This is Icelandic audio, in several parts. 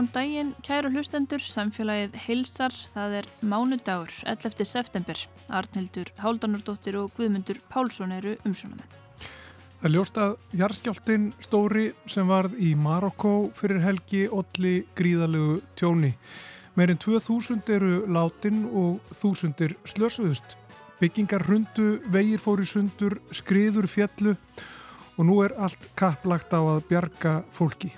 Góðan daginn, kæru hlustendur, samfélagið heilsar, það er mánudagur, 11. september. Arnhildur Háldanurdóttir og Guðmundur Pálsson eru umsjónamenn. Það er ljóst að jarðskjáltin stóri sem varð í Marokko fyrir helgi olli gríðalegu tjóni. Meirinn 2000 eru látin og þúsundir slösuðust. Byggingar hundu, vegir fóri sundur, skriður fjallu og nú er allt kapplagt á að bjarga fólki.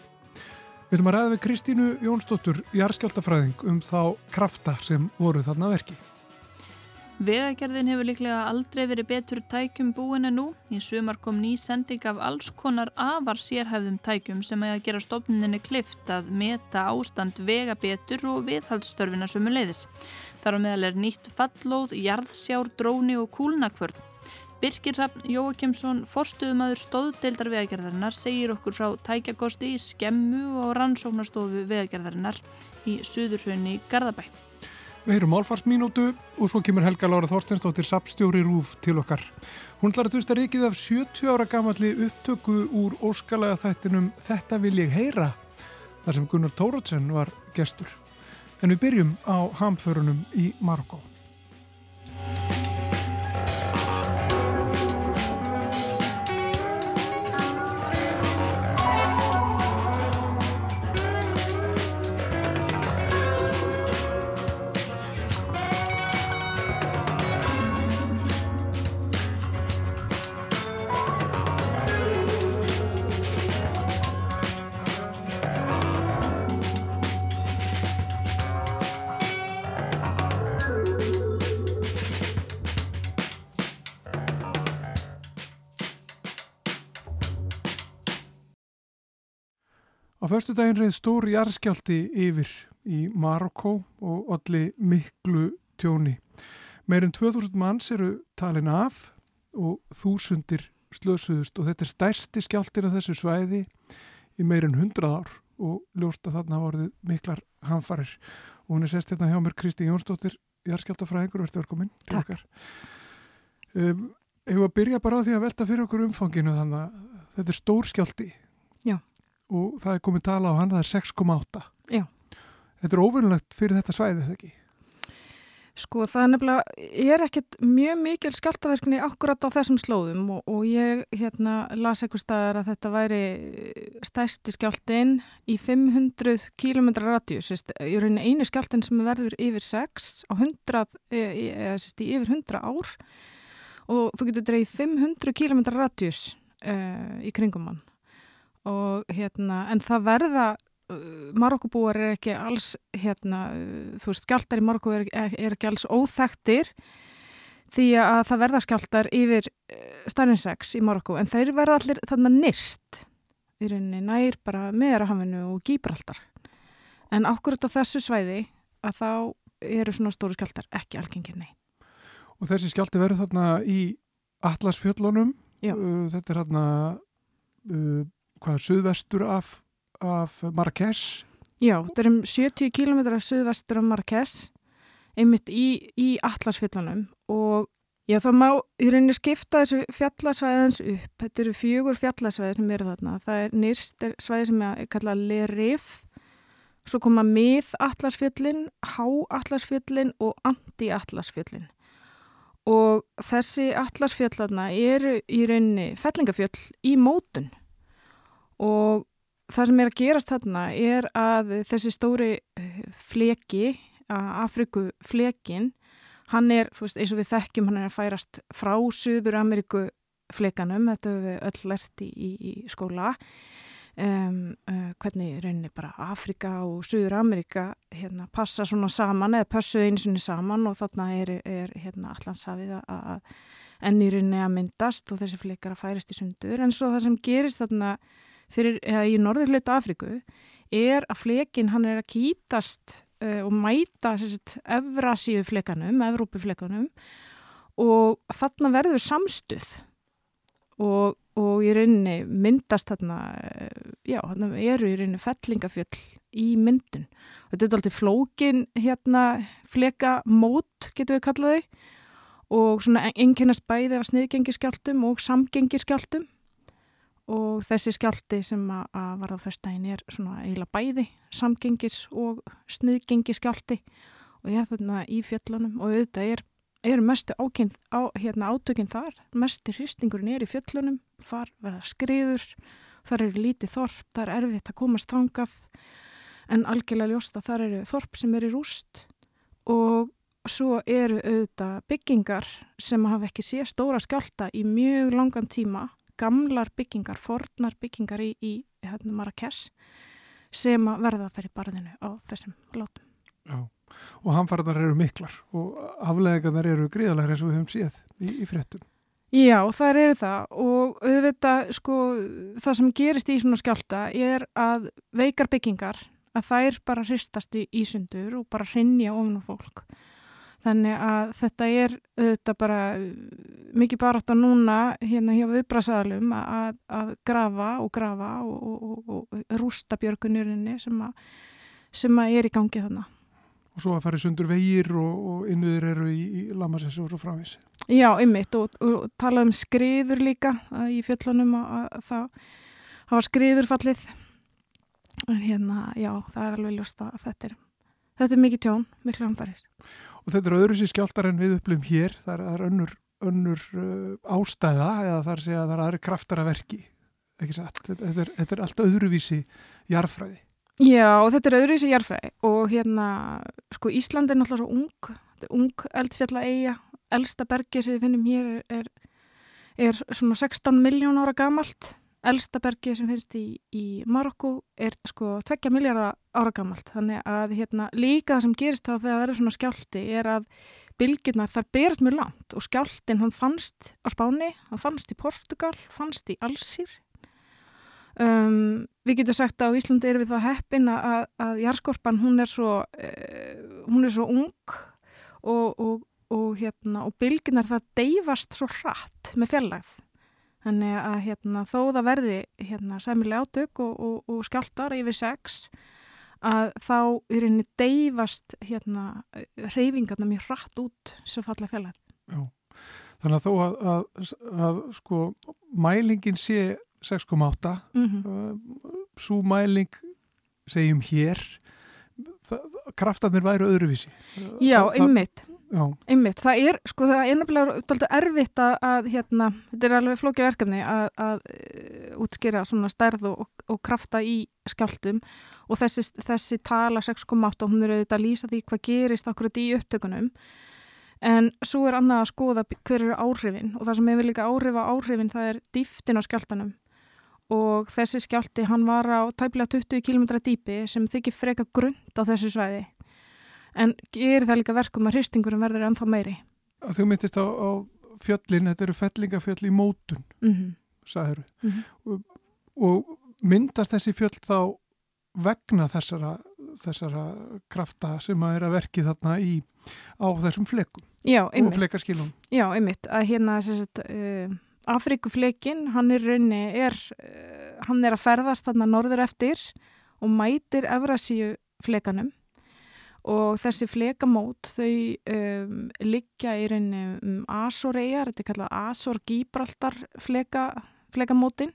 Við höfum að ræða við Kristínu Jónsdóttur, jarðskjáltafræðing, um þá krafta sem voru þarna verki. Vegagerðin hefur líklega aldrei verið betur tækjum búin en nú. Í sumar kom ný sending af alls konar afar sérhæfðum tækjum sem að gera stofninni klift að meta ástand vega betur og viðhaldsstörfina sumu leiðis. Þar á meðal er nýtt fallóð, jarðsjár, dróni og kúlnakvörn. Birkir Raffn Jóakimsson, forstuðumadur stóðdeildar vegagerðarinnar, segir okkur frá tækjakosti í skemmu og rannsóknastofu vegagerðarinnar í Suðurhraunni Garðabæ. Við heyrum álfarsminútu og svo kemur Helga Lára Þorstensdóttir sapstjóri Rúf til okkar. Hún ætlar að dusta rikið af 70 ára gamalli upptöku úr óskalega þættinum Þetta vil ég heyra, þar sem Gunnar Tórótsen var gestur. En við byrjum á hamförunum í Marokko. Förstu daginn reyð stór jarðskjálti yfir í Marokko og allir miklu tjóni. Meirinn 2000 manns eru talin af og þúsundir slösuðust og þetta er stærsti skjáltin af þessu svæði í meirinn 100 ár og ljóst að þarna voruð miklar hanfarir. Og hún er sest hérna hjá mér Kristi Jónsdóttir, jarðskjáltafræðingur, verður velkominn Takk. Um, Hefur að byrja bara á því að velta fyrir okkur umfanginu þannig að þetta er stór skjálti Já. Og það er komið tala á hann, það er 6,8. Já. Þetta er óvinnulegt fyrir þetta svæði, þegar ekki? Sko það er nefnilega, er ekkert mjög mikil skjáltaverkni akkurat á þessum slóðum og, og ég hérna las eitthvað staðar að þetta væri stærsti skjáltin í 500 km radíus, í rauninni einu skjáltin sem verður yfir 6 á 100, eða sérst í yfir 100 ár og þú getur dreigð 500 km radíus uh, í kringum hann og hérna, en það verða Marokkobúar er ekki alls hérna, þú veist, skjáltar í Marokko er, er ekki alls óþektir því að það verða skjáltar yfir stærnin 6 í Marokko en þeir verða allir þannig nýrst í rauninni nær bara meðarahafinu og Gíbraldar en ákvörðat á þessu svæði að þá eru svona stóru skjáltar ekki algengir nei. Og þessi skjálti verður þarna í Atlasfjöllunum, uh, þetta er þarna, uh, hvað suðvestur af, af Marrakesh? Já, þetta er um 70 km suðvestur af Marrakesh einmitt í, í Atlasfjöllunum og já það má í rauninni skipta þessu fjallasvæðins upp. Þetta eru fjögur fjallasvæði sem eru þarna. Það er nýrst svæði sem er kallað Lerif, svo koma mið Atlasfjöllin, há Atlasfjöllin og anti-Atlasfjöllin. Og þessi Atlasfjöllarna eru í rauninni fellingafjöll í mótun og það sem er að gerast þarna er að þessi stóri eh, fleki, Afriku flekin, hann er, þú veist, eins og við þekkjum, hann er að færast frá Suður Ameríku flekanum, þetta hefur við öll lært í, í, skóla, um, uh, hvernig rauninni bara Afrika og Suður Ameríka hérna, passa svona saman eða passuð einu sinni saman og þarna er, er hérna, allansafið að enn í rauninni að myndast og þessi flekar að færast í sundur, en svo það sem gerist þarna fyrir, eða í norður hluta Afriku er að flekin hann er að kýtast uh, og mæta Evrasíu flekanum, Evrópu flekanum og þarna verður samstuð og, og í rauninni myndast þarna, uh, já, þarna eru í rauninni fellingafjöll í myndun. Þetta er alltaf flókin hérna flekamót, getur við kallaði og svona einkennast bæði af sniðgengiskjáltum og samgengiskjáltum og þessi skjálti sem að, varða fyrstægin er svona eiginlega bæði samgengis og sniðgengi skjálti og ég er þarna í fjöllunum og auðvitað er, er mestu ákyn, á, hérna, átökinn þar, mestu hristingurinn er í fjöllunum, þar verða skriður, þar eru lítið þorp, þar er erfitt að komast þangað. En algjörlega ljósta þar eru þorp sem eru rúst. Og svo eru auðvitað byggingar sem hafa ekki sé stóra skjálta í mjög langan tíma gamlar byggingar, fornar byggingar í, í hérna, Marrakes sem að verða að ferja barðinu á þessum látum. Já, og hamfaraðar eru miklar og afleðingarnar eru gríðalega eins og við höfum séð í, í fréttum. Já, það eru það og auðvitað sko það sem gerist í svona skjálta er að veikar byggingar að þær bara hristast í, í sundur og bara hrinja ofn og fólk Þannig að þetta er auðvitað bara mikið bara átt að núna hérna hjá viðbrasaðalum að, að grafa og grafa og, og, og, og rústa björgunurinni sem, sem að er í gangi þannig. Og svo að fara í sundur vegir og innuður eru í, í Lamassessu og svo frávís. Já, ymmit og tala um skriður líka í fjöllunum að, að það hafa skriður fallið. En hérna, já, það er alveg ljóst að þetta er, þetta er mikið tjón, miklu hamfarir og þetta er öðru sér skjáltar en við upplifum hér. Það er önnur, önnur uh, ástæða eða það er að það er aðri kraftar að verki. Þetta, þetta, er, þetta er allt öðruvísi jarfræði Já og þetta er öðruvísi jarfræði og hérna sko Ísland er náttúrulega svo ung. Ung eldfjalla eiga elsta bergi sem við finnum hér er, er, er svona 16 miljón ára gamalt elsta bergi sem finnst í, í Marokko er sko 2 miljardar ára gammalt þannig að hérna, líka það sem gerist þá þegar verður svona skjálti er að bylgjurnar þar berast mjög langt og skjáltin hann fannst á Spáni, hann fannst í Portugal, fannst í Allsýr um, við getum sagt að á Íslandi er við það heppin að, að járskorpan hún er svo uh, hún er svo ung og, og, og, hérna, og bylgjurnar það deyfast svo hratt með fjallægð Þannig að hérna, þó það verði hérna, sæmilega átök og, og, og skjáltar yfir sex að þá er henni deyfast hérna, reyfingarna mjög hratt út sem falla fjallar. Já, þannig að þó að, að, að sko, mælingin sé 6,8 mm -hmm. svo mæling segjum hér kraftarnir væri öðruvísi. Já, einmitt. Einmitt, það er, sko, það er nefnilega erfitt að, hérna, þetta er alveg flókja verkefni að, að uh, útskýra svona stærð og, og krafta í skjáltum og þessi, þessi tala 6,8 og hún er auðvitað að lýsa því hvað gerist akkurat í upptökunum. En svo er annað að skoða hver eru áhrifin og það sem hefur líka áhrif á áhrifin það er dýftin á skjáltanum og þessi skjálti hann var á tæplega 20 km dýpi sem þykir freka grund á þessu svæði en gerir það líka verkum að hristingurum verður ennþá meiri. Þú myndist á, á fjöllin, þetta eru fellingafjöll í mótun, mm -hmm. sagður mm -hmm. og, og myndast þessi fjöll þá vegna þessara, þessara krafta sem að er að verki þarna í, á þessum flekum Já, og flekarskilum. Já, einmitt, að hérna sagt, uh, Afrikuflekin, hann er raunni, er, uh, hann er að ferðast þarna norður eftir og mætir Evrasíu flekanum og þessi flekamót þau um, liggja í rauninni um Asoregar, þetta er kallað Asor-Gibraltar fleka, flekamótin.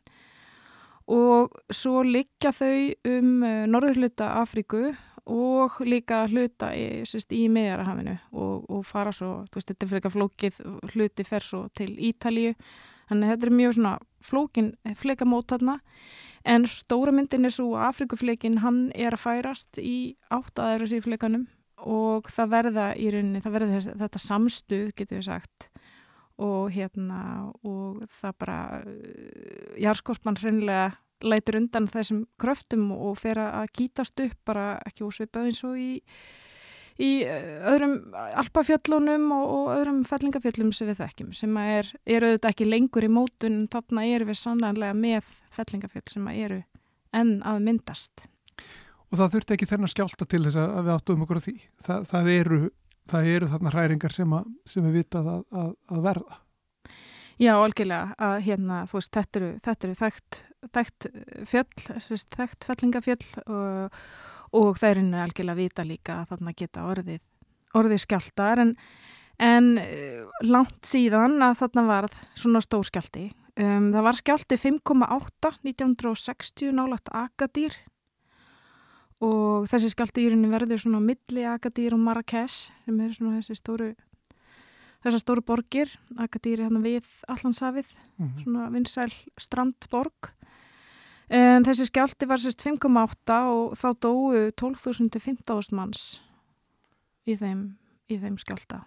Og svo liggja þau um uh, norðurhluta Afríku og líka hluta í, í meðjarahafinu og, og fara svo, veist, þetta er fyrir flókið hluti fer svo til Ítalíu. Þannig að þetta er mjög svona flókin flekamót þarna En stóra myndin er svo Afrikufleikin hann er að færast í áttaðaður í fleikanum og það verða í rauninni, það verða þess, þetta samstuð getur við sagt. Og hérna og það bara uh, Járskorpan hreinlega lætur undan þessum kröftum og fer að kýtast upp bara ekki ósvipað eins og í í eh, öðrum alpafjöllunum og, og öðrum fellingafjöllum sem við þekkjum sem er, eru auðvitað ekki lengur í mótun þarna eru við sannlega með fellingafjöll sem eru enn að myndast. Og það þurfti ekki þennan skjálta til þess að við áttuðum okkur á því. Þa, það, eru, það eru þarna hræringar sem, að, sem við vitað að, að, að verða. Já, algjörlega, að hérna, þú veist, þetta eru, þetta eru þekkt, þekkt fjöll, þekkt fellingafjöll og og það er henni algjörlega vita líka að þarna geta orðið, orðið skjáltar en, en eh, langt síðan að þarna varð svona stór skjálti Um, það var skjálti 5,8 1960 nálagt Agadir. Og þessi skjálti í rauninni verður svona milli Agadir og Marrakech sem er svona þessi stóru þessar stóru borgir, Agadir er hérna við Allansafið, mm -hmm. svona vinsæl strandborg en þessi skjálti var sérst 5,8 og þá dói 12.015 manns í þeim, í þeim skjálta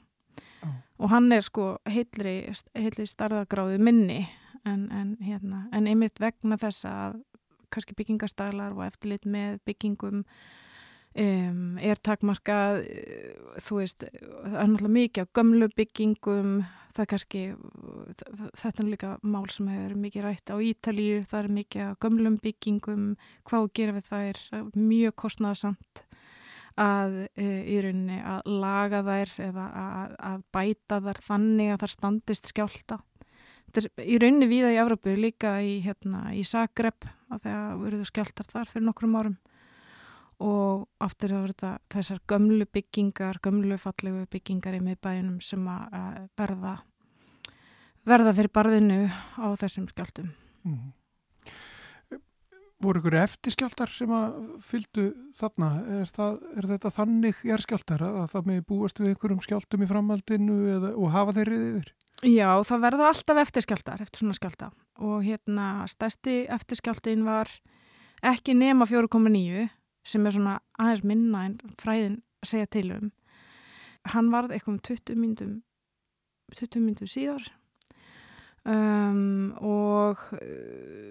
oh. og hann er sko heitli, heitli starðagráði minni en, en, hérna, en einmitt vegna þess að kannski byggingastælar og eftirlit með byggingum um, er takmarkað þú veist, það er náttúrulega mikið á gömlu byggingum það er kannski, þetta er líka mál sem hefur mikið rætt á Ítalíu það er mikið á gömlum byggingum hvað gera við það er mjög kostnæðasamt að e, í rauninni að laga þær eða að, að bæta þær þannig að þær standist skjálta Þetta er í rauninni víða í Evropu líka í, hérna, í Zagreb að það verður skjáltar þar fyrir nokkrum árum og aftur þá verður þetta þessar gömlu byggingar, gömlu fallegu byggingar í miðbæinum sem að verða verða fyrir barðinu á þessum skjáltum. Mm. Voru ykkur eftirskjáltar sem að fyldu þarna? Er, það, er þetta þannig jærskjáltar að það með búast við ykkurum skjáltum í framhaldinu eða, og hafa þeirrið yfir? Já, það verða alltaf eftirskjaldar eftir svona skjálta og hérna stærsti eftirskjaldin var ekki nema 4,9 sem er svona aðeins minna en fræðin segja til um. Hann varð eitthvað um 20 myndum 20 myndum síðar. Um, og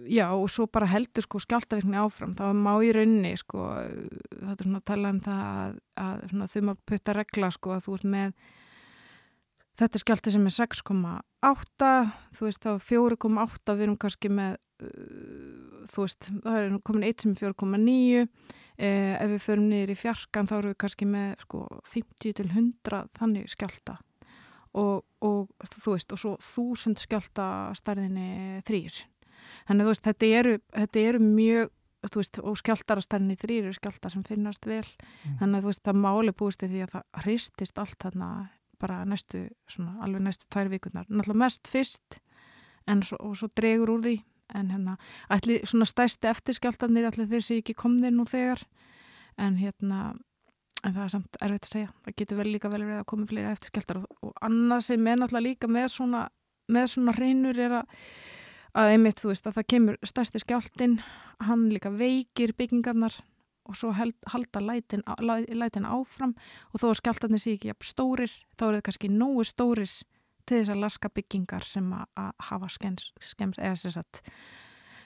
já og svo bara heldur sko skjáltavirkni áfram. Þá má í raunni sko það er svona að tala um það að, að þau má putta regla sko að þú ert með Þetta er skjálti sem er 6,8, þú veist þá 4,8 við erum kannski með, uh, þú veist, það er komin eitt sem er 4,9, eh, ef við förum niður í fjarkan þá erum við kannski með sko 50 til 100 þannig skjálta og, og þú veist og svo 1000 skjálta starðinni þrýr. Þannig þú veist þetta eru, þetta eru mjög, veist og skjáltarastarðinni þrýr eru skjálta sem finnast vel, mm. þannig að þú veist það máli búist því að það hristist allt þarna bara næstu, svona, alveg næstu tvær vikunar. Náttúrulega mest fyrst svo, og svo dregur úr því en hérna, ætli svona stæsti eftirskjáltanir ætli þeir sé ekki komnir nú þegar en hérna en það er samt erfitt að segja. Það getur vel líka vel verið að koma fleira eftirskjáltar og, og annað sem er náttúrulega líka með svona með svona hreinur er að að einmitt þú veist að það kemur stærsti skjáltin, hann líka veikir byggingarnar og svo held, halda lætin, lætin áfram og þó að skjáltarnir sé ekki stórir, þá eru það kannski nógu stórir til þess að laska byggingar sem að, að hafa skemms, skemms eða sem sagt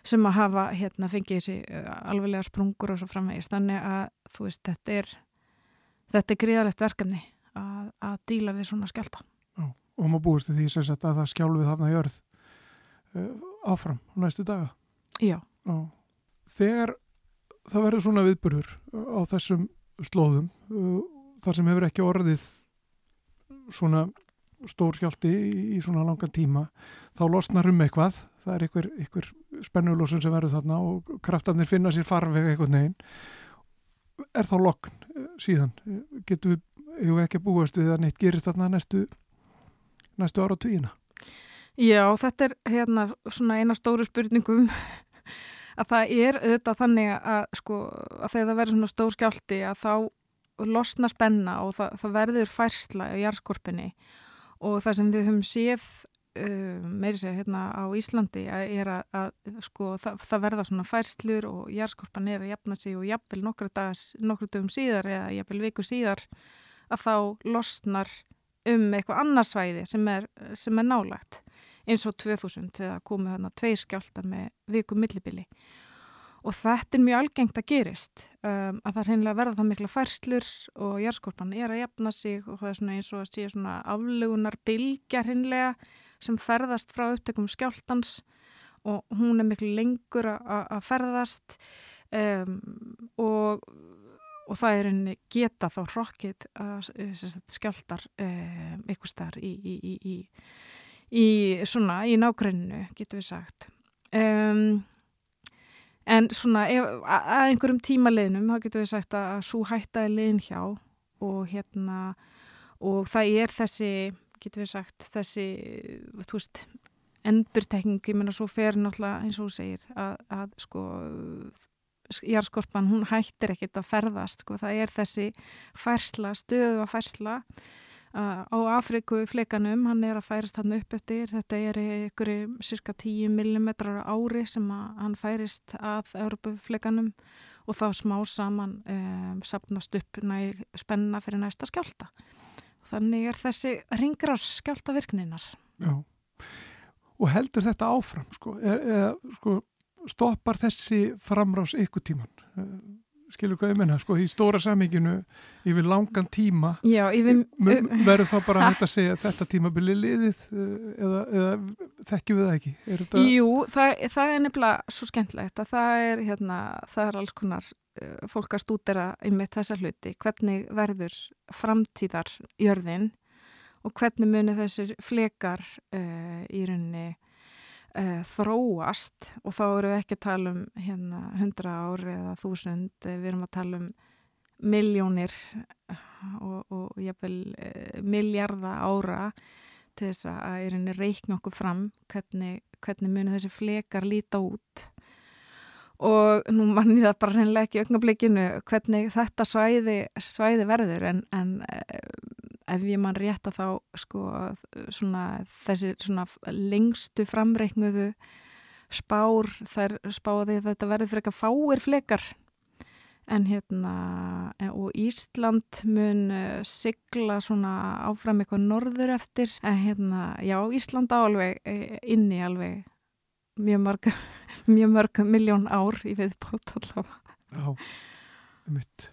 sem að hafa hérna fengið þessi uh, alveglega sprungur og svo framvegist þannig að þú veist þetta er þetta er gríðalegt verkefni að, að díla við svona skjálta Já, og maður búist því sagt, að það skjálfið þarna jörð uh, áfram næstu daga. Já. Já. Þegar það verður svona viðburður á þessum slóðum uh, þar sem hefur ekki orðið svona stór skjálti í svona langan tíma þá losnar um eitthvað það er einhver, einhver spennulósun sem verður þarna og kraftarnir finna sér farveg eitthvað neginn er þá lokn uh, síðan? Getur við, ekki búist við að neitt gerist þarna næstu næstu ára og tíina Já, þetta er hérna svona eina stóru spurningum að það er auðvitað þannig að, sko, að þegar það verður svona stór skjálti að þá losna spenna og það, það verður færsla í jærskorpinni og það sem við höfum séð uh, meiri segja hérna á Íslandi er að, að sko, það, það verða svona færslur og jærskorpan er að jafna sig og jafnvel nokkru dögum síðar eða jafnvel viku síðar að þá losnar um eitthvað annarsvæði sem er, sem er nálagt eins og 2000 þegar komu þarna tveir skjálta með viku millibili og þetta er mjög algengt að gerist um, að það er hreinlega verða það mikla færslur og jærskorpan er að jafna sig og það er svona eins og að sé svona aflegunar bilgjar hreinlega sem ferðast frá upptökum skjáltans og hún er miklu lengur að ferðast um, og, og það er henni geta þá hrokkið skjáltar um, eitthvað starf í, í, í í, svona, í nágrunnu, getur við sagt. Um, en svona, ef, að einhverjum tímaleginum, þá getur við sagt að, svo hættaði legin hjá og hérna, og það er þessi, getur við sagt, þessi, þú veist, endurtekning, ég menna svo fer náttúrulega eins og þú segir að, að sko járskorpan hún hættir ekkit að ferðast sko. Það er þessi færsla, stöðu að færsla á Afriku fleikanum, hann er að færast hann upp eftir, þetta er ykkur cirka 10 mm ári sem hann færist að Európu fleikanum og þá smá saman um, sapnast upp næg spenna fyrir næsta skjálta. Þannig er þessi ringrás skjálta virkninar. Já, og heldur þetta áfram, sko, er, er, sko stoppar þessi framrás ykkur tíman? Skilur hvað ég menna, sko, í stóra saminginu yfir langan tíma Já, yfir... verður þá bara hægt að segja þetta tíma byrja liðið eða, eða þekkjum við það ekki? Þetta... Jú, það, það er nefnilega svo skemmtlegt að það er, hérna, það er alls konar uh, fólk að stúdera ymmið þessa hluti, hvernig verður framtíðar jörðin og hvernig munir þessir flekar uh, í rauninni þróast og þá eru við ekki að tala um hérna 100 ári eða 1000, eh, við erum að tala um miljónir eh, og, og jafnvel miljarda ára til þess að er henni reikna okkur fram hvernig, hvernig munir þessi flekar líta út. Og nú manni það bara hennilega ekki auknablikinu hvernig þetta svæði, svæði verður en, en ef ég mann rétt að þá sko svona þessi svona lengstu framreiknuðu spár þær spáði þetta verður fyrir eitthvað fáir flekar. En hérna og Ísland mun uh, sigla svona áfram eitthvað norður eftir. En hérna já Ísland álveg e, inni alveg mjög mörg mjög mörg miljón ár í viðbót allavega. Já, mitt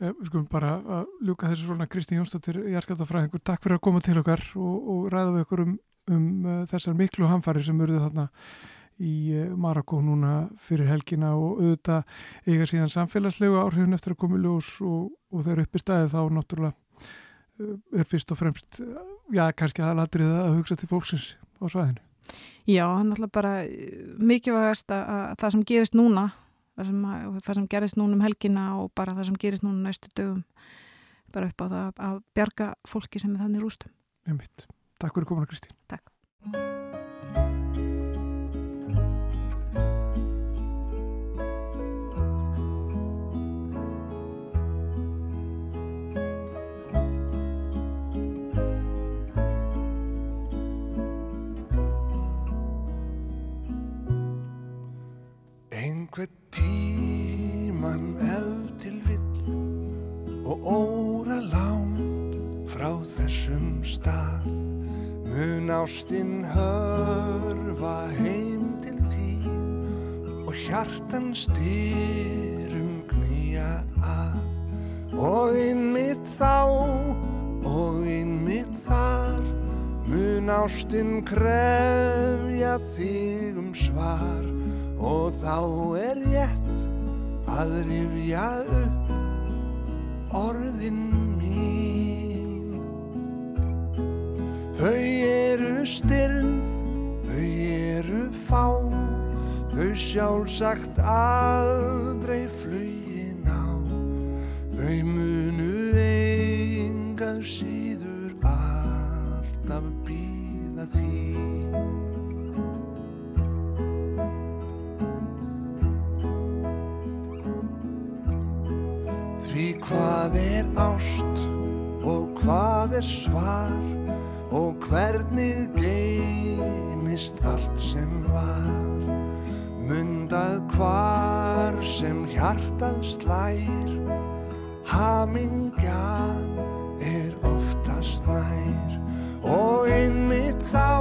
við skulum bara að ljúka þessu svona Kristín Jónsdóttir, Jærskaldafræðingur takk fyrir að koma til okkar og, og ræða við okkur um, um uh, þessar miklu hamfari sem eruðu þarna í uh, Marokko núna fyrir helgina og auðvitað eiga síðan samfélagslegu áhrifin eftir að koma í ljós og, og þeir upp í staði þá náttúrulega uh, er fyrst og fremst já, kannski aðalatrið að hugsa til fólksins á svæðinu. Já, hann er alltaf bara mikilvægast að það sem gerist núna það sem, það sem gerist núna um helgina og bara það sem gerist núna næstu dögum bara upp á það að bjarga fólki sem er þannig rústum. Takk fyrir komuna Kristín. Takk. Og óra lánt frá þessum stað. Mun ástinn hörfa heim til því og hjartan styrum knýja að. Og innmitt þá og innmitt þar mun ástinn krefja þig um svar. Og þá er rétt að rifja upp orðin mín. Þau eru styrð þau eru fá þau sjálfsagt aldrei flugin á. Þau munu engað síður alltaf býða því er svar og hvernig geymist allt sem var. Mundað hvar sem hjartað slær Hamingjan er oftast nær. Og einmitt þá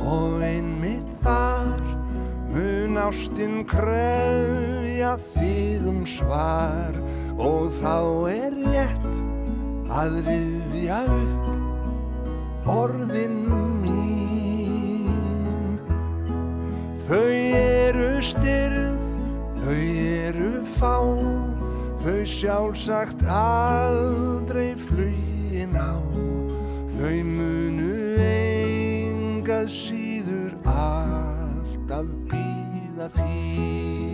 og einmitt þar mun ástinn kröfja þig um svar. Og þá er rétt að rifja upp orðin mín. Þau eru styrð þau eru fá þau sjálfsagt aldrei flugin á. Þau munu engað síður alltaf býða því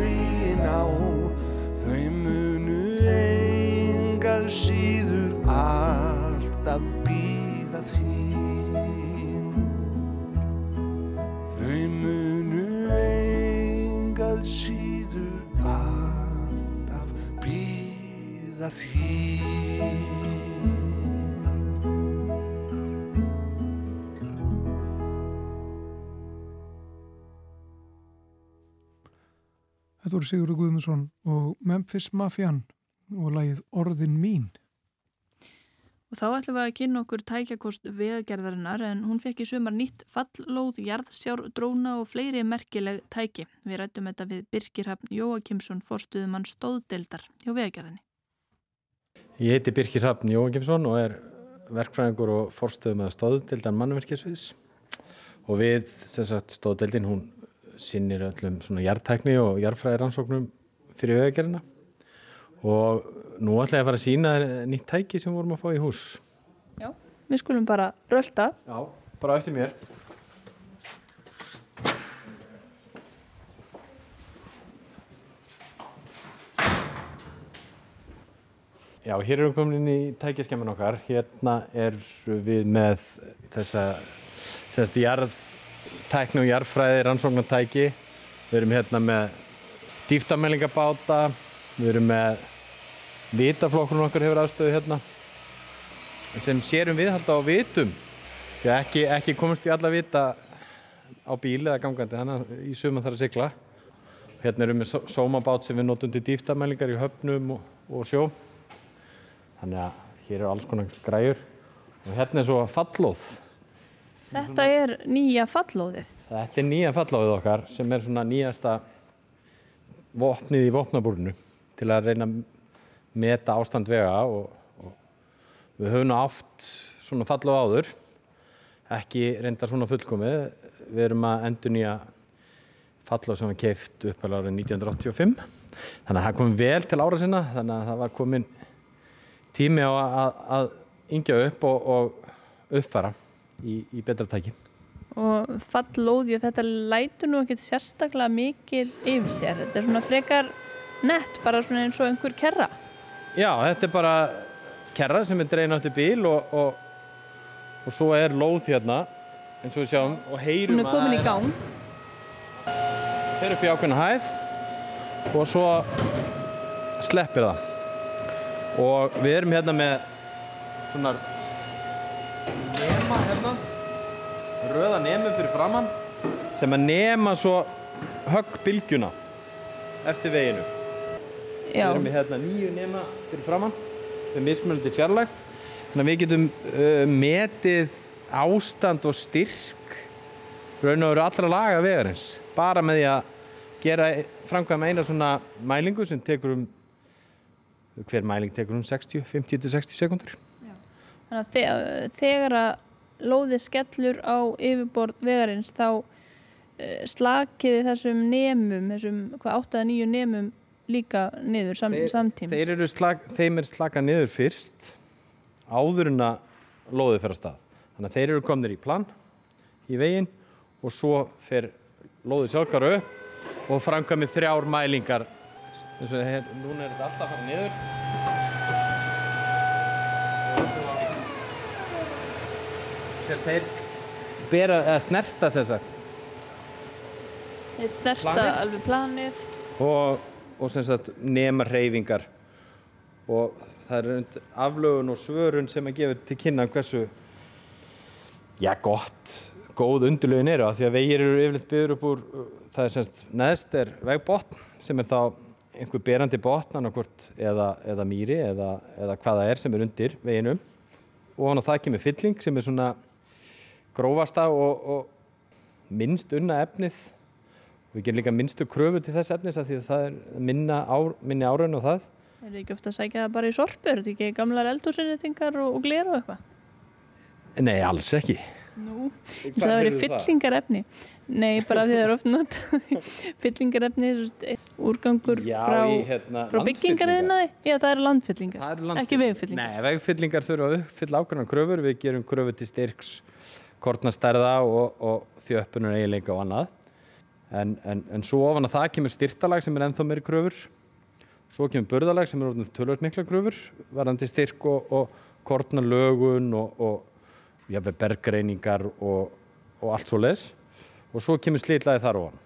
þín. Þetta voru Sigurður Guðmundsson og Memphis Mafian og lagið Orðin mín. Og þá ætlum við að kynna okkur tækjakost vegagerðarinnar en hún fekk í sumar nýtt fallóð, jarðsjár, dróna og fleiri merkileg tæki. Við rættum þetta við Birkirhafn Jóakimsson, forstuðumann stóðdeldar hjá vegagerðinni. Ég heiti Birkirhafn Jóakimsson og er verkfræðingur og forstuðum að stóðdeldan mannverkjasviðs og við, sem sagt, stóðdeldin hún sinnir öllum svona jarðtækni og jarðfræðiransóknum fyrir vegagerðina og nú ætla ég að fara að sína nýtt tæki sem vorum að fá í hús. Já, við skulum bara rölda. Já, bara eftir mér. Já, hér erum við komin inn í tækjaskemmin okkar. Hérna er við með þessa, þessa jarðtækni og jarðfræði rannsóknartæki. Við erum hérna með dýftamælingabáta, við erum með vitaflokkurinn okkar hefur aðstöðu hérna. Sem sérum við halda á vitum. Ekki, ekki komast við alla vita á bíli eða gangandi þannig að í suma þarf að sigla. Hérna erum við sómabát sem við notum til dýftamælingar í höfnum og, og sjó þannig að hér eru alls konar græur og hérna er svo fallóð. Þetta er nýja fallóðið. Þetta er nýja fallóðið okkar sem er svona nýjasta vopnið í vopnabúrinu til að reyna að meta ástand vega og, og við höfum átt svona fallóð áður. Ekki reynda svona fullkomið. Við erum að endur nýja fallóð sem var keift upp alveg árið 1985 þannig að það kom vel til ára sinna þannig að það var komin tími á að, að, að yngja upp og, og uppfara í, í betra tæki. Og fallóði og þetta lætur nú ekkert sérstaklega mikið yfir sér. Þetta er svona frekar nett bara svona eins og einhver kerra Já, þetta er bara kerra sem er drein átti bíl og, og, og svo er lóð hérna eins og við sjáum og heyrum hún er komin í gang. Fer upp í ákveðna hæð og svo sleppir það og við erum hérna með svona nema hérna röða nemum fyrir framann sem að nema svo höggbylgjuna eftir veginu. Já. Við erum með hérna nýju nema fyrir framann með mismunandi fjarlægt þannig að við getum uh, metið ástand og styrk raun og veru allra laga vegarins. Bara með því að gera framkvæma eina svona mælingu sem tekur um hver mæling tekur um 60, 50-60 sekundur Þannig að þe- þegar að lóði skellur á yfirborð vegarins þá uh, slakiði þessum nemum, þessum hvað 8-9 nemum líka niður sam, samtímis. þeir eru slag, þeim er slaka niður fyrst áður en að lóðið fer að stað. Þannig að þeir eru komnir í plan í veginn og svo fer lóðið sjálfkar upp og framkvæmið þrjár mælingar og hér, núna er þetta alltaf að fara niður sér þeir bera, eða snerta sem sagt Þeir snerta Planið? alveg planið. og, og sem sagt nema reyfingar og það er aflögun og svörun sem að gefa til kynna hversu já gott góð undurlögin eru því að vegir eru yfirleitt byggður upp úr það er semst neðst er vegbotn sem er þá einhver berandi botn eða, eða mýri eða, eða hvaða er sem er undir veginum og hann á það kemur fylling sem er svona grófasta og, og minnst unna efnið Við gerum líka minnstu kröfu til þess efnis að því að það er minna ár, minni áraun og það. Er það ekki ofta að sækja það bara í sorpu? Er þetta ekki gamlar eldhúsinnitingar og, og glera og eitthvað? Nei, alls ekki. Nú, það verið fyllingarefni. Nei, bara því það er oft not fyllingarefni, úrgangur Já, frá, hérna, frá byggingariðnaði. Já, það eru landfyllingar, Það landfyllingar. ekki vegfyllingar. Nei, vegfyllingar þurfa að uppfylla ákveðna kröfur. Við gerum kröfur til styrks, kortnastærða og, og þjöppunar eiginleika og annað. En, en, en svo ofan að það kemur styrtalag sem er ennþá meiri kröfur. Svo kemur burðalag sem er orðin tölvöld mikla kröfur, varandi styrk og, og kortnalögun og, og jafnveg bergreiningar og, og allt svo les. Og svo kemur slitlaði þar ofan.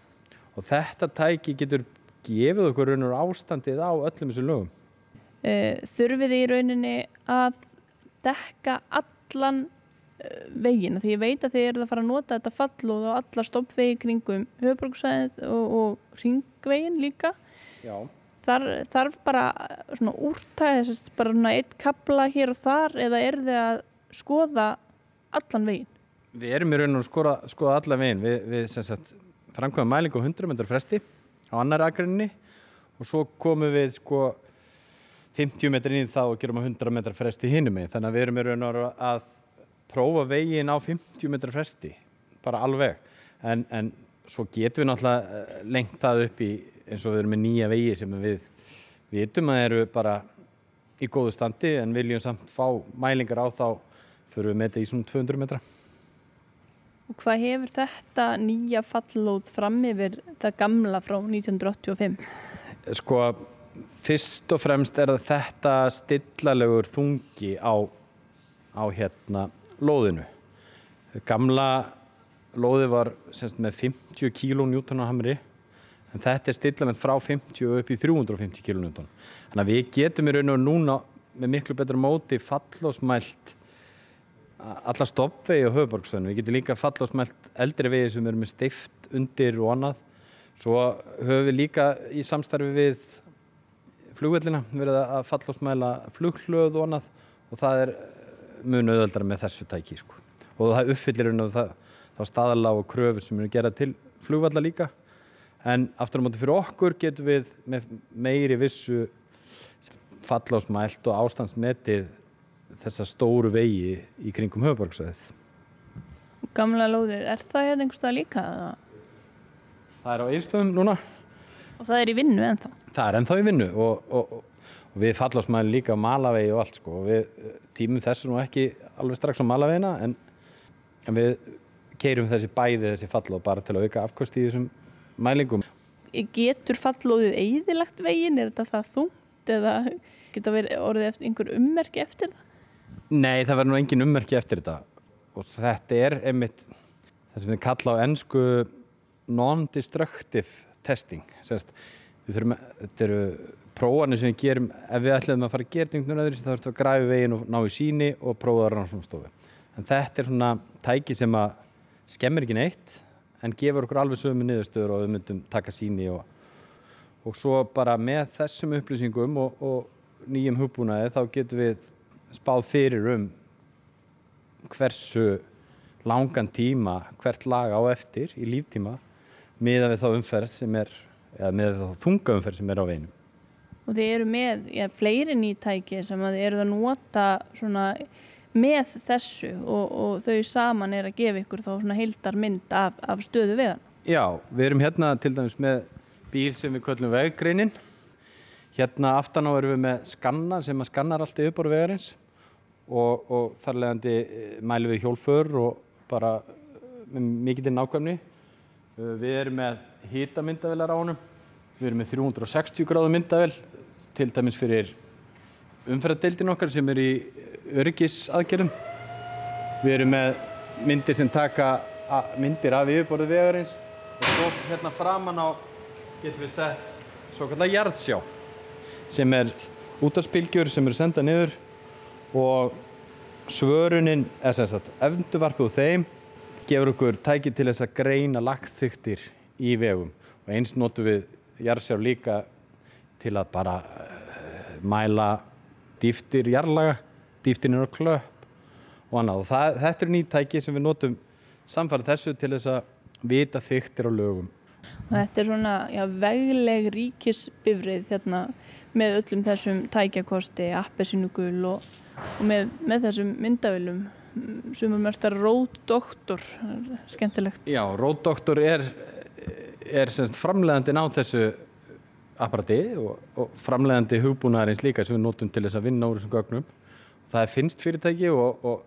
Og þetta tæki getur gefið okkur raunur ástandið á öllum þessum lögum. Uh, þurfið í rauninni að dekka allan uh, veginn, því ég veit að þið eruð að fara að nota þetta fallóð og alla stoppvegi kringum höfbruksvæðið og, og ringveginn líka. Þar, þarf bara svona úrtæði, þess að bara svona eitt kabla hér og þar eða er þið að skoða allan veginn? Við erum í raun og skoða, skoða alla veginn. Við, við framkvæmum mælingu á 100 metrar fresti á annar akrinni og svo komum við sko 50 metrar inn í það og gerum á 100 metrar fresti hinum meginn. Þannig að við erum í raun og að prófa veginn á 50 metrar fresti, bara alveg. En, en svo getum við náttúrulega eh, lengt það upp í eins og við erum með nýja vegi sem við vitum að eru bara í góðu standi en viljum samt fá mælingar á þá fyrir við með þetta í svona 200 metra. Og hvað hefur þetta nýja fallóð fram yfir það gamla frá 1985? Sko, fyrst og fremst er þetta stillalegur þungi á, á hérna lóðinu. Gamla lóði var semst, með 50 kg njúton á hamri en þetta er stillalegt frá 50 upp í 350 kg njúton. Þannig að við getum í raun og núna með miklu betra móti fallósmælt alla stoppvegi á höfuborgstöðinu. Við getum líka falla og smelt eldri vegi sem eru með stift undir og annað. Svo höfum við líka í samstarfi við flugvellina verið að falla og smæla flughlöð og annað og það er mjög nöðaldara með þessu tæki. Sko. Og það uppfyllir um það, þá staðala og kröfur sem eru gerað til flugvalla líka. En aftur á móti fyrir okkur getum við með meiri vissu falla og smælt og ástandsmetið þessa stóru vegi í kringum höfuborgsvæðið. Gamla lóðið, er það hérna einhverstað líka? Það er á einstöðum núna. Og það er í vinnu ennþá? Það er ennþá í vinnu og, og, og við fallásmæðum líka á malavegi og allt sko. Við tímum þessu nú ekki alveg strax á malavegina en, en við keirum þessi bæði þessi fallóð bara til að auka afkost í þessum mælingum. Getur fallóðið eigðilagt veginn? Er þetta það þungt eða geta verið orðið eftir einhver ummerki eftir það? Nei, það verður nú engin ummerki eftir þetta. Og þetta er einmitt það sem við kalla á ennsku non-destructive testing. Sest, þurfum, þetta eru prófanir sem við gerum, ef við ætlum að fara að gera einhvern veginn þá þurfum við að græfi veginn og ná í síni og prófa það rannsónstofu en þetta er svona tæki sem að skemmir ekki neitt en gefur okkur alveg sömu niðurstöður og við myndum taka síni og, og svo bara með þessum upplýsingum og, og nýjum hugbúnaði þá getum við spáð fyrir um hversu langan tíma hvert lag á eftir í líftíma miða við þá umferð sem er eða miða við þá þunga umferð sem er á veinum. Og þið eru með ja, fleiri nýtæki sem að þið eru að nota svona með þessu og, og þau saman er að gefa ykkur þá svona heildar mynd af, af stöðu vegan. Já, við erum hérna til dæmis með bíl sem við köllum veggreinin. Hérna aftan á erum við með skanna sem að skannar allt yfirbor vegarins og, og þar leðandi mælum við hjólfur og bara með mikið nákvæmni. Við erum með hýtamyndavelar á honum. Við erum með 360 gráðu myndavel til dæmis fyrir umferðadeildin okkar sem er í öryggisaðgerðum. Við erum með myndir sem taka myndir af yfirborðu vegarins og svo hérna framann á getum við sett svo kallar jarðsjá sem er útarspilgjur sem eru sendað niður og svörunin, eða sem sagt, efnduvarpið úr þeim gefur okkur tæki til þess að greina lagþyktir í vegum og eins notum við jarðsjá líka til að bara uh, mæla dýftir jarðlaga, dýftinir og klöpp og annað. Og það, þetta er nýtt tæki sem við notum samfarið þessu til þess að vita þyktir á lögum. Og þetta er svona já, vegleg ríkisbifrið hérna, með öllum þessum tækjakosti, appesínugul og, og með, með þessum myndavillum sumum mertar róddoktor, skemmtilegt. Já, róddoktor er, er semst framleiðandin á þessu apparati og, og framleiðandi hugbúnaðarins líka sem við notum til þess að vinna úr þessum gögnum. Það er finnst fyrirtæki og, og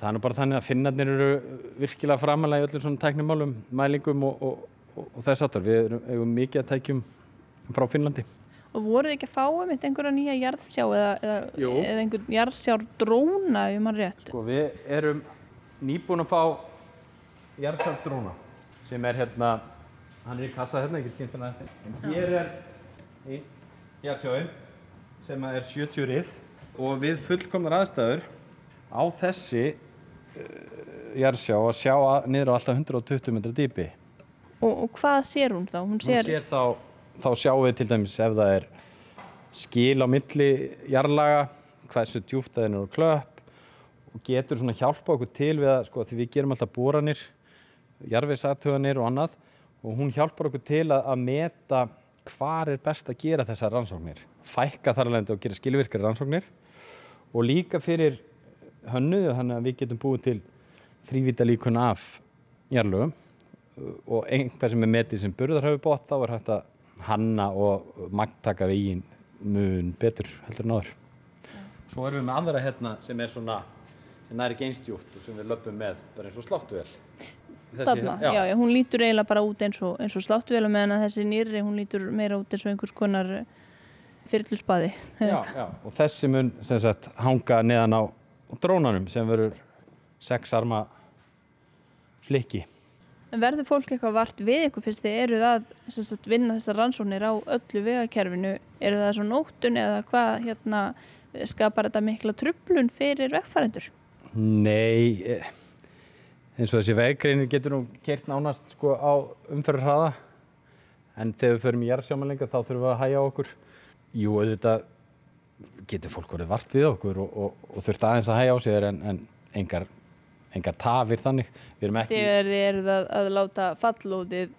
það er nú bara þannig að finnarnir eru virkilega framalega í öllum svona tæknimálum, mælingum og, og þess aftar. Við erum, erum mikið að tækjum frá Finnlandi. Og voruð ekki að fá um einhverja nýja jarðsjá eða, eða, eða einhvern jarðsjár dróna ef mann rétt? Sko við erum nýbúin að fá jarðsjár dróna sem er hérna, hann er í kassa hérna, ég get sínt þetta. En hér er einn jarðsjáinn sem er 70 rið og við fullkomnar aðstæður á þessi uh, jarðsjá að sjá að, niður á alltaf 120 metra dýpi. Og, og hvað sér hún þá? Hún sér, hún sér þá þá sjáum við til dæmis ef það er skil á milli jarlaga, hversu djúft það er nú klöpp og getur svona hjálpa okkur til við að, sko, því við gerum alltaf bóranir, jarfiðsatuganir og annað og hún hjálpar okkur til að, að meta hvað er best að gera þessar rannsóknir, fækka þar alveg og gera skilvirkari rannsóknir og líka fyrir hönnuðu þannig að við getum búið til þrývita líkun af jarlugum og einhver sem er metið sem burðarhafi bótt þá er hægt að hanna og magntaka veginn mun betur heldur en áður. Svo erum við með aðra hérna sem er svona sem næri geinstjúft og sem við löpum með bara eins og sláttuvel. Þarna, já. já, hún lítur eiginlega bara út eins og, og sláttuvel og meðan að þessi nýri hún lítur meira út eins og einhvers konar þyrluspaði. Já, já, og þessi mun sem sagt hanga neðan á drónanum sem verður sex arma flikki. En verður fólk eitthvað vart við ykkur fyrst þið eruð að sagt, vinna þessar rannsóknir á öllu vegakerfinu? Eru það svo nóttun eða hvað hérna, skapar þetta mikla trublun fyrir vegfærendur? Nei, eh, eins og þessi veggreinir getur nú kert nánast sko, á umfyrir hraða en þegar við förum í jærarsjámanleika þá þurfum við að hæja okkur. Jú, auðvitað getur fólk verið vart við okkur og, og, og þurft aðeins að hæja á sig en, en engar engar tafir þannig. Ekki... Þegar þið eruð að, að láta fallóðið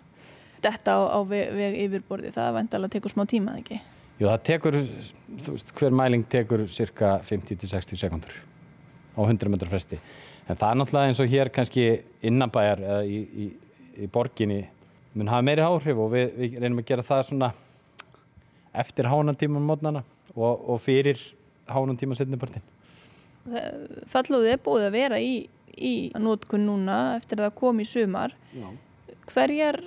detta á, á veg, veg yfirborði það vantalega tekur smá tíma, ekki? Jú, það tekur, þú veist, hver mæling tekur cirka 50-60 sekundur á 100 metrar fresti. En það er náttúrulega eins og hér kannski innanbæjar eða í, í, í borginni mun hafa meiri áhrif og við, við reynum að gera það svona eftir hánantíman mótnana og, og fyrir hánantíman setnipartin Fallóðið er búið að vera í í nótkun núna eftir að það kom í sumar Já. hverjar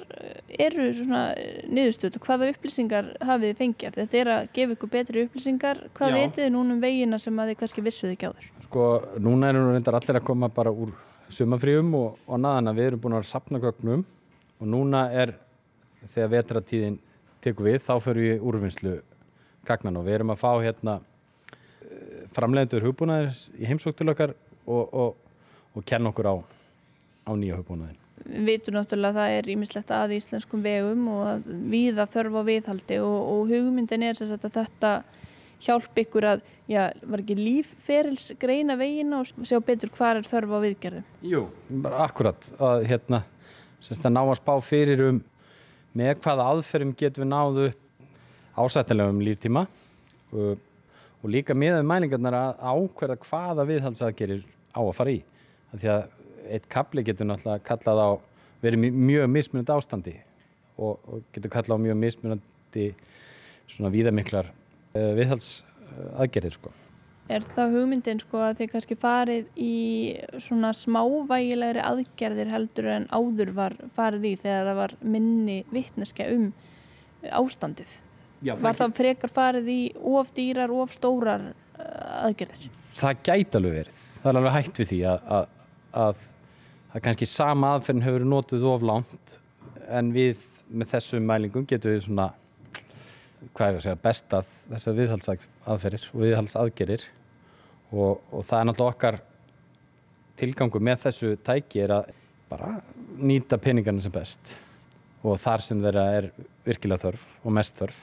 eru svona niðurstöðu, hvaða upplýsingar hafið þið fengið? Þetta er að gefa ykkur betri upplýsingar, hvað veitir þið núna um veginna sem að þið kannski vissuð ekki á þér? Sko, núna erum við reyndar allir að koma bara úr sumafríum og, og naðan að við erum búin að sapna gögnum og núna er þegar vetratíðin tekur við, þá fyrir við úrvinnslu gagnan og við erum að fá hérna eh, framlegendur hugbúnaðis í heimsóktilökar og, og og kenna okkur á, á nýja höfbúnaðin. Við vitum náttúrulega að það er ímislegt að íslenskum vegum og að viða þörf á viðhaldi og, og hugmyndin er að þetta hjálp ykkur að, já, var ekki lífferils greina vegina og sjá betur hvað er þörf á viðgerðum? Jú, bara akkurat að hérna, semst að ná að spá fyrir um með hvaða aðferðum getum við náðu ásættilega um líftíma og, og líka með mælingarnar að ákverða hvaða viðhaldsaðgerir á að fara í því að eitt kapli getur náttúrulega kallað á verið mjög mismunandi ástandi og, og getur kallað á mjög mismunandi svona víðamiklar uh, viðhalsaðgerðir sko. Er það hugmyndin sko að þið kannski farið í svona smávægilegri aðgerðir heldur en áður var farið í þegar það var minni vittneska um ástandið? Já, var það frekar farið í of dýrar, of stórar uh, aðgerðir? Það gæti alveg verið. Það er alveg hægt við því að, að að það kannski sama aðferðin hefur notuð of langt en við með þessum mælingum getum við svona hvað er það að segja bestað þessar viðhaldsaðferðir og viðhaldsaðgerir og, og það er náttúrulega okkar tilgangu með þessu tæki er að bara nýta peningarna sem best og þar sem þeirra er virkilega þörf og mest þörf.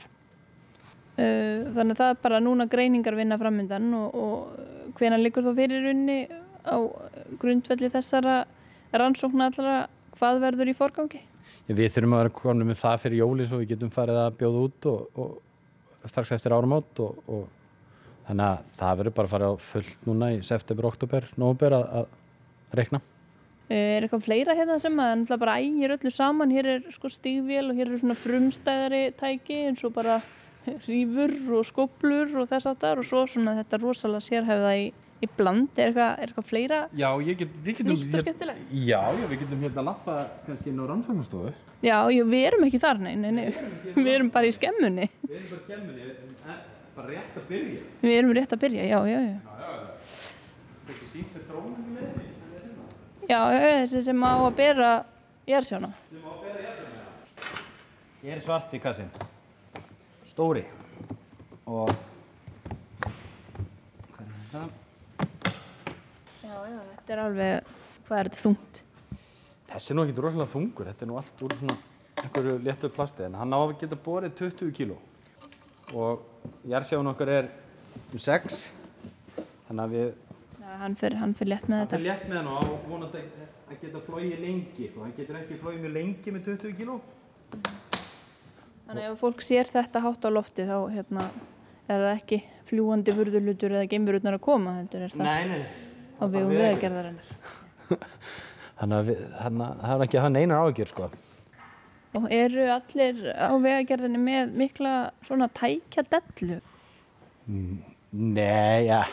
Þannig að það er bara núna greiningar vinna framöndan og, og hvena likur þú fyrir unni á grundvelli þessara rannsóknar allra hvað verður í forgangi? Já, við þurfum að vera komin með það fyrir jóli svo við getum farið að bjóða út og, og strax eftir áramót og, og þannig að það verður bara að fara fullt núna í september, oktober, nógumber að, að reikna. Er eitthvað fleira hérna sem að náttúrulega bara ægir öllu saman, hér er sko stígvél og hér eru svona frumstæðari tæki eins og bara rífur og skoblur og þess aftar og svo svona þetta rosalega sérhæfða í, í bland, er eitthvað, er eitthvað fleira Já, ég get, við getum... nýtt og skemmtilegt? Já, já, við getum hérna að lappa kannski inn á rannsóknastofu. Já, já, við erum ekki þar, nei, nei, nei, við erum bara í skemmunni, Við erum bara skemminni, en bara rétt að byrja. við erum rétt að byrja, já, já, já. Þetta sínt með drónum í. Já, já, þessi sem á að bera jærsjána. Ég er svarti kassin. Stóri. Og... Hvað er þetta? Þetta er alveg, hvað er þetta þungt? Þessi er nú ekki rosalega þungur. Þetta er nú allt úr svona einhverju léttu plasti. En hann á að geta borið 20 kíló. Og jærsjáun okkar er um 6. Þannig að við... Já, hann fyrir, hann fyrir létt með Þetta er þetta. létt með hann og á vonandi að geta flóið lengi. Sko. Hann getur ekki flóið mjög lengi með 20 kíló. Þannig að ef fólk sér þetta hátt á lofti þá hérna, er það ekki fljúandi vurðulutur eða geimverurnar að koma, heldur er það Nei, nei. Á vegum vegagerðarinnar. Þannig að við, þannig að það er ekki að hafa neinar áhyggjur sko. Og eru allir á vegagerðinni með mikla svona tækja dellu? Nei, ja.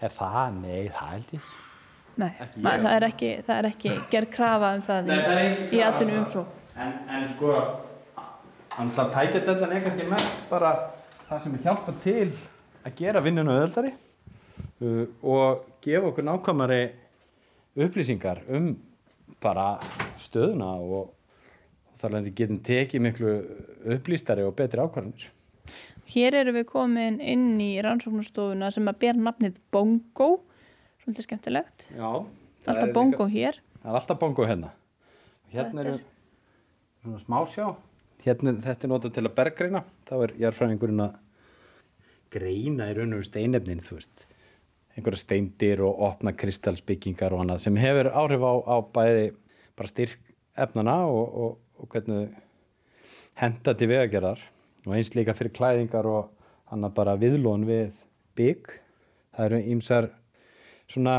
Er það? Nei, það held ég. Nei, ma- ég. það, er ekki, það er ekki gerð krafa um það Nei, í, í krafa. atvinnu um svo. En, en sko, hann það tækja þetta er kannski mest bara það sem er hjálpað til að gera vinnuna öðaldari og gefa okkur nákvæmari upplýsingar um bara stöðuna og, þar lendi getum tekið miklu upplýstari og betri ákvarðanir. Hér erum við komin inn í rannsóknarstofuna sem að ber nafnið Bongo, svolítið skemmtilegt. Já. Alltaf Bongo hér. Það er alltaf bongo hérna. Hérna eru svona smásjá. Hérna, þetta er notað til að bergreina. Þá er jarðfræðingurinn að greina í raun og steinefnin, þú veist. Einhverja steindir og opna kristalsbyggingar og annað sem hefur áhrif á, á bæði bara styrk efnana og, og, og hvernig henda til vegagerðar og eins líka fyrir klæðingar og annað bara viðlón við bygg. Það eru ýmsar svona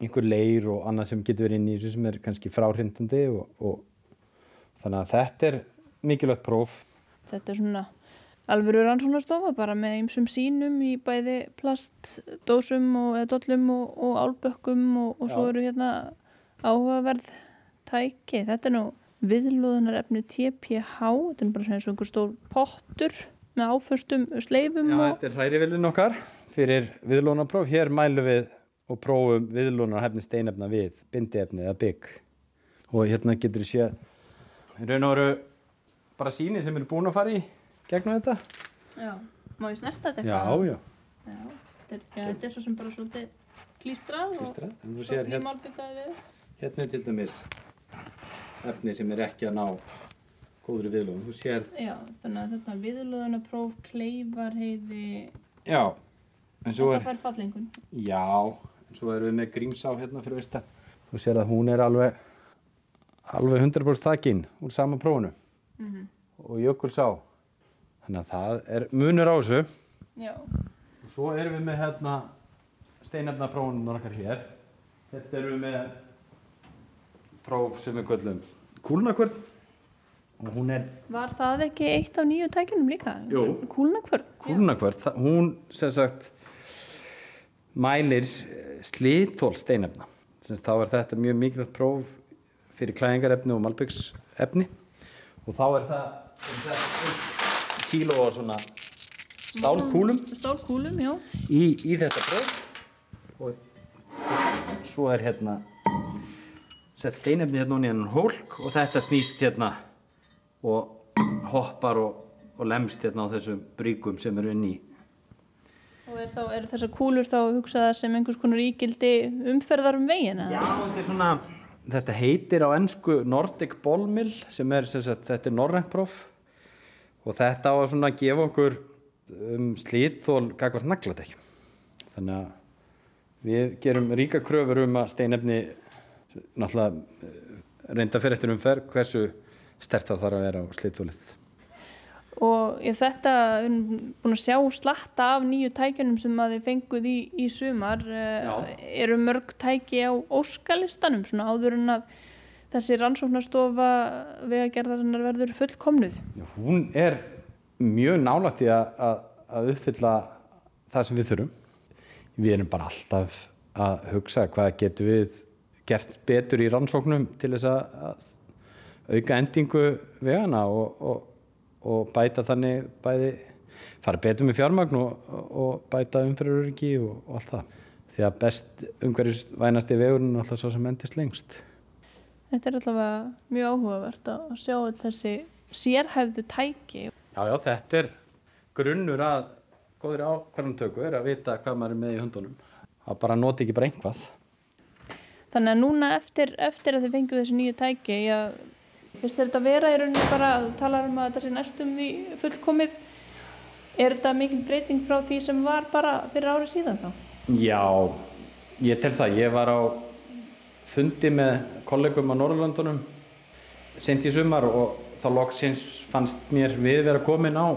einhver leir og annað sem getur verið inn í þessu sem er kannski fráhrindandi og, og þannig að þetta er mikilvægt próf Þetta er svona alvöru rannsóknarstofa bara með ymsum sínum í bæði plastdósum og dollum og, og álbökkum og, og svo eru hérna áhugaverð tæki. Þetta er nú viðlóðunarefni TPH, þetta er bara svona einhver stór pottur með áföstum sleifum Já, og þetta er hrærivilin okkar fyrir viðlónapróf. Hér mælum við og prófum viðlónarhefni steinefna við bindiefni eða bygg. Og hérna getur við sé í raun og veru bara síni sem eru búin að fara í gegnum þetta. Já, má ég snerta þetta eitthvað? já. Já, þetta er, já, þetta er svo sem bara svolítið klístrað þú og sér svo hérna, nýmálbyggaði við. hérna er til dæmis efni sem er ekki að ná góðri viðlónum. Þú sér, Já, þannig að þetta viðlóðunarpróf, kleifarheiði, já, en svo þetta er, fær fallengun. já, en svo erum við með grímsá hérna fyrir veista. Þú sér að hún er alveg, alveg 100% þakinn úr sama prófunu Mm og jökulsá. Þannig að það er munur á þessu. Já, Og svo erum við með hérna steinefna prófunum okkar hér. Þetta erum við með próf sem við köllum kúlnakvörn og hún er var það ekki eitt af nýju tækjunum líka? Jú. Kúlnakvörn? kúlnakvörn, hún sem sagt mælir slíthól steinefna. Sagt, þá er þetta mjög mikilvægt próf fyrir klæðingarefni og malbyggsefni og þá er það, er það kíló á svona stálkúlum Stálkúlum, já. í, í þetta próf og svo er hérna sett steinefni hérna og nýjan hólk og þetta snýst hérna og hoppar og, og lemst hérna á þessum bríkum sem eru inn í Og er, þá, er þessar kúlur þá hugsaðar sem einhvers konar ígildi umferðar um vegina? Já, þetta er svona þetta heitir á ennsku Nordic Ball Mill sem er, sem sagt, þetta er norrænt próf og þetta á að svona gefa okkur um slítþól gagvart nagladekk þannig að við gerum ríka kröfur um að steinefni náttúrulega eh, reynda fyrir eftir umferð hversu stert það þarf að vera á slítþólið og ég, þetta búin að sjá slatta af nýju tækjunum sem að þið fenguð í, í sumar. Já. eru mörg tæki á óskalistanum svona áður en að þessi rannsóknarstofa vegagerðarinnar verður fullkomnuð Hún er mjög nálægt í að, að, uppfylla það sem við þurfum. Við erum bara alltaf að hugsa hvað getum við gert betur í rannsóknum til þess að, auka endingu vegana og, og, og bæta þannig bæði fara betur með fjármagn og, og bæta umferðuröryggi og, allt það. Því að best umhverjusvænasti vegurinn er alltaf svo sem endist lengst. Þetta er allavega mjög áhugavert að sjá þessi sérhæfðu tæki Já, já, þetta er grunnur að góðri ákvarðantöku er að vita hvað maður er með í hundunum. Það bara noti ekki bara einhvað. Þannig að núna eftir, eftir að þið fenguð þessi nýju tæki, finnst þér þetta vera í rauninni bara, þú talar um að þetta sé næstum því fullkomið, er þetta mikil breyting frá því sem var bara fyrir árið síðan þá? Já, ég tel það. Ég var á fundi með kollegum á Norrlöndunum sent í sumar og þá loksins fannst mér við vera komin á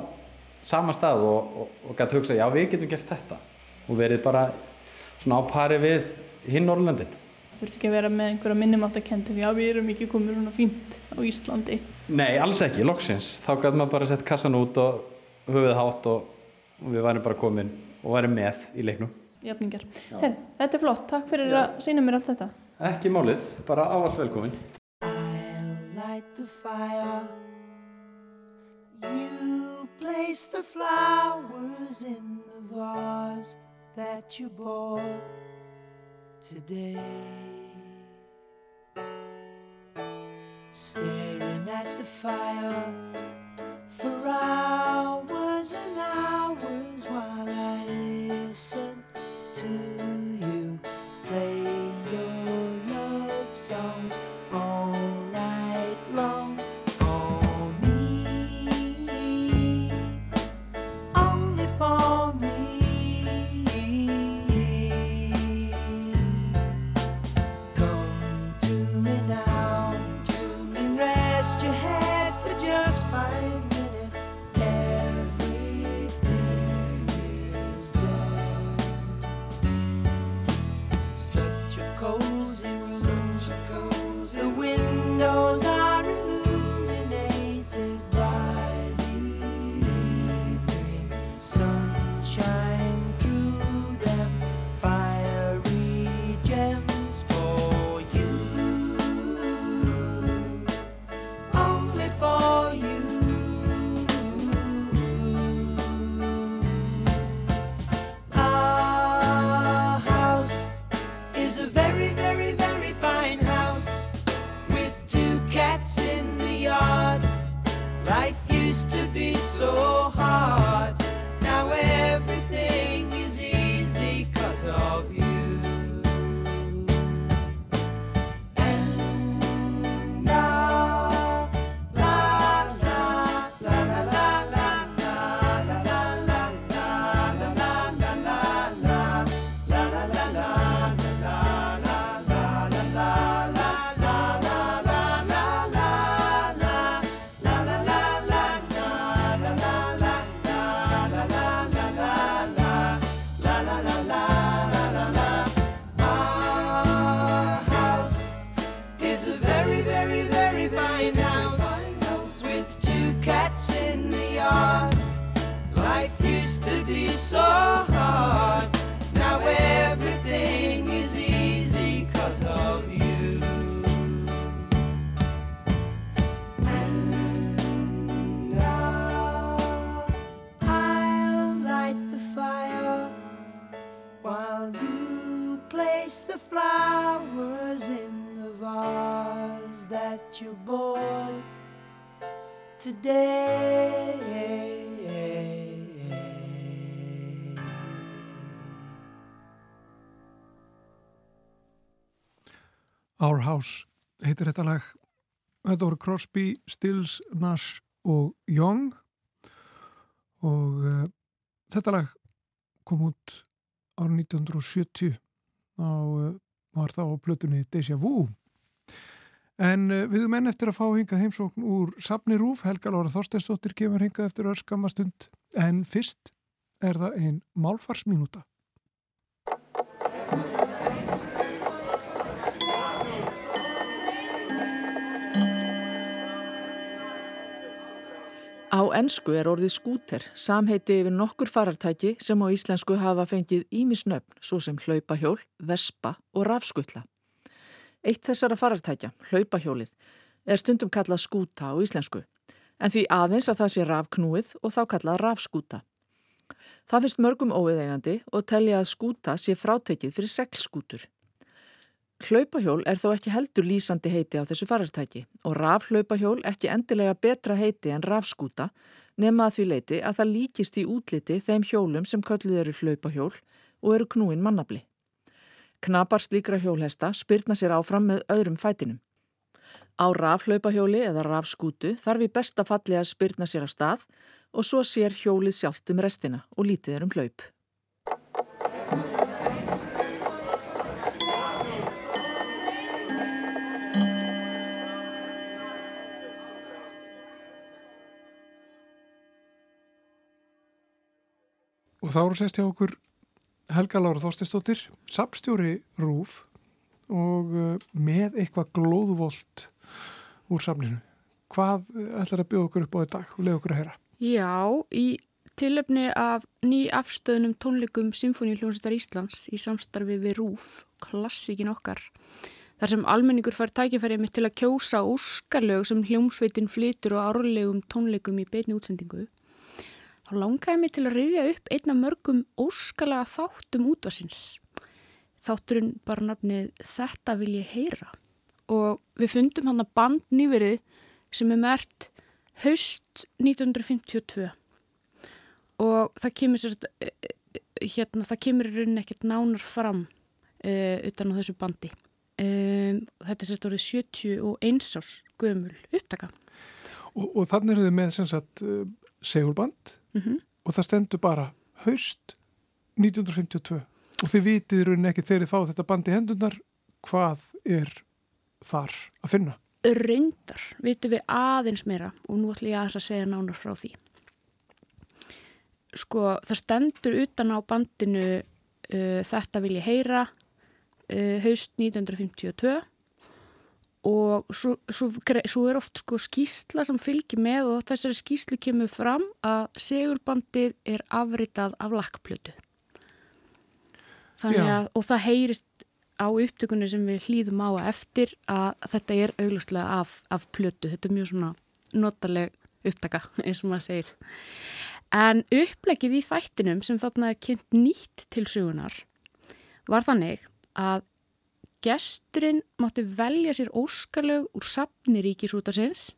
sama stað og, og, og gæti hugsa, já við getum gert þetta og verið bara svona á pari við hinn Norrlöndin. Þú ert ekki að vera með einhverja minnumáttakendum, já við erum ekki komið svona fínt á Íslandi. Nei, alls ekki, loksins. Þá gæti maður bara sett kassan út og höfuð hátt og, og við værum bara komin og værum með í leiknum. Jafningar. Þetta er flott, takk fyrir að sína mér allt þetta. Ekki málið, bara ávallt velkomin. I'll light the fire. You place the flowers in the vase that you bought today. Staring at the fire for hours and hours while I listen the flowers in the vase that you bought today. Our House heitir þetta lag. Þetta voru Crosby, Stills, Nash og Young. Og uh, þetta lag kom út árið 1970 á, uh, var þá á plötunni Deja Vu En uh, við erum enn eftir að fá hingað heimsókn úr Safni Rúf, Helga Lóra Þorsteinsdóttir kemur hingað eftir örskama stund. En fyrst er það einn málfarsminúta. Á ennsku er orðið skúter, samheiti yfir nokkur farartæki sem á íslensku hafa fengið ímisnöfn, svo sem hlaupahjól, vespa og rafskutla. Eitt þessara farartækja, hlaupahjólið, er stundum kallað skúta á íslensku, en því aðeins að það sé rafknúið og þá kallað rafskúta. Það finnst mörgum óviðegandi og telja að skúta sé frátekið fyrir seglskútur. Hlaupahjól er þó ekki heldur lýsandi heiti á þessu farartæki og rafhlaupahjól ekki endilega betra heiti en rafskúta nema að því leiti að það líkist í útliti þeim hjólum sem kölluð eru hlaupahjól og eru knúin mannabli. Knapar slíkra hjólhesta spyrna sér áfram með öðrum fætinum. Á rafhlaupahjóli eða rafskútu þarf í besta falli að spyrna sér á stað og svo sér hjólið sjálft um restina og lítið er um hlaup. Og þá eru sérst hjá okkur Helga Lára Þorsteinsdóttir, sapstjóri Rúf og uh, með eitthvað glóðvolt úr samninu. Hvað ætlar að bjóða okkur upp á þetta og leiða okkur að heyra? Já, í tilöfni af ný afstöðnum tónleikum Symfóníuljónstar Íslands í samstarfi við Rúf, klassikin okkar. Þar sem almenningur fær tækifærið mitt til að kjósa óskarlög sem hljómsveitin flytur og árlegum tónleikum í beitni útsendingu. Þá langaði mér til að rifja upp einna mörgum óskalega þáttum útvarsins. Þátturinn bara nafnið Þetta vil ég heyra. Og við fundum hann að band nýverið sem er mert haust 1952 og það kemur sér hérna, það kemur í rauninni ekkert nánar fram uh, utan á þessu bandi um, þetta er sér orðið 71 árs gömul upptaka Og, og þannig eru þið með sem sagt uh, mm og það stendur bara haust 1952 og þið vitið rauninni ekki þegar þið fá þetta band í hendunar hvað er þar að finna. reyndar vitum við aðeins meira og nú ætlum ég aðeins að segja nánar frá því. Sko það stendur utan á bandinu uh, þetta vil ég heyra uh, haust 1952 og svo, svo, svo er oft sko skýsla sem fylgir með og þessari skýslu kemur fram að segulbandið er afritað af lakkplötu. Og það heyrist á upptökunni sem við hlýðum á að eftir að þetta er auglustlega af, af plötu, þetta er mjög svona notaleg upptaka eins og maður segir. En upplegið í þættinum sem þarna er kynnt nýtt til sögunar var þannig að gesturinn mátti velja sér óskalög úr safni ríkisútarsins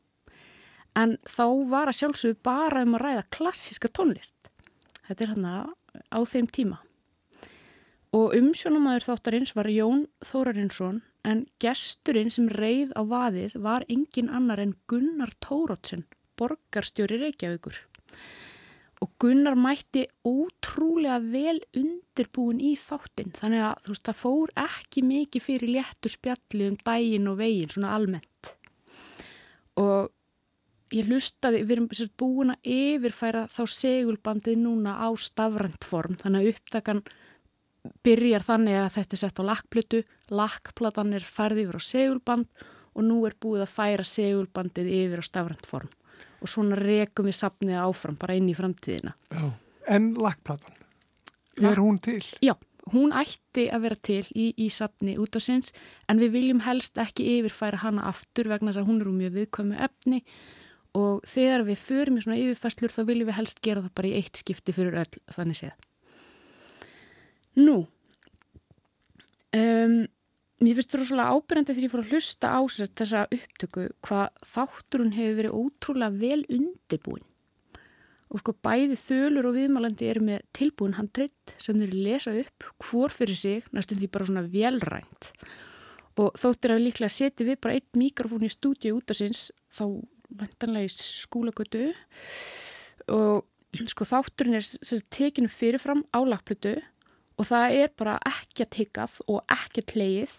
en þá var að sjálfsögðu bara um að ræða klassiska tónlist. Þetta er hann á þeim tíma. Og umsjónumæður þáttarins var Jón Þórarinsson en gesturinn sem reið á vaðið var engin annar en Gunnar Tórótsen, borgarstjóri Reykjavíkur. Og Gunnar mætti ótrúlega vel undirbúin í þáttinn. Þannig að þú veist það fór ekki mikið fyrir léttur spjalli um daginn og veginn svona almennt. Og ég hlustaði, við erum búin að yfirfæra þá segulbandið núna á stafrænt form. Þannig að upptakan byrjar þannig að þetta er sett á lakkplötu, lakkplatan er færði yfir á segulband og nú er búið að færa segulbandið yfir á stafrænt form og svona rekum við sapnið áfram bara inn í framtíðina. Já. En lakkplatan, Lakk- er hún til? Já, hún ætti að vera til í, í sapni út á sinns en við viljum helst ekki yfirfæra hana aftur vegna þess að hún er um mjög viðkvæmu efni og þegar við förum í svona yfirfæslur þá viljum við helst gera það bara í eitt skipti fyrir öll þannig séð. Nú, um, mér finnst það rosalega ábyrjandi þegar ég fór að hlusta á þessa upptöku hvað þátturinn hefur verið ótrúlega vel undirbúin og sko bæði þölur og viðmælandi eru með tilbúin handrit sem þeir lesa upp hvor fyrir sig, næstum því bara svona velrænt og þóttir að líklega setja við bara eitt mikrofón í stúdíu út af sinns þá vantanlega í skúlagötu. Og sko þátturinn er tekinu fyrirfram á lagplötu og það er bara ekki að tiggað og ekki að tleið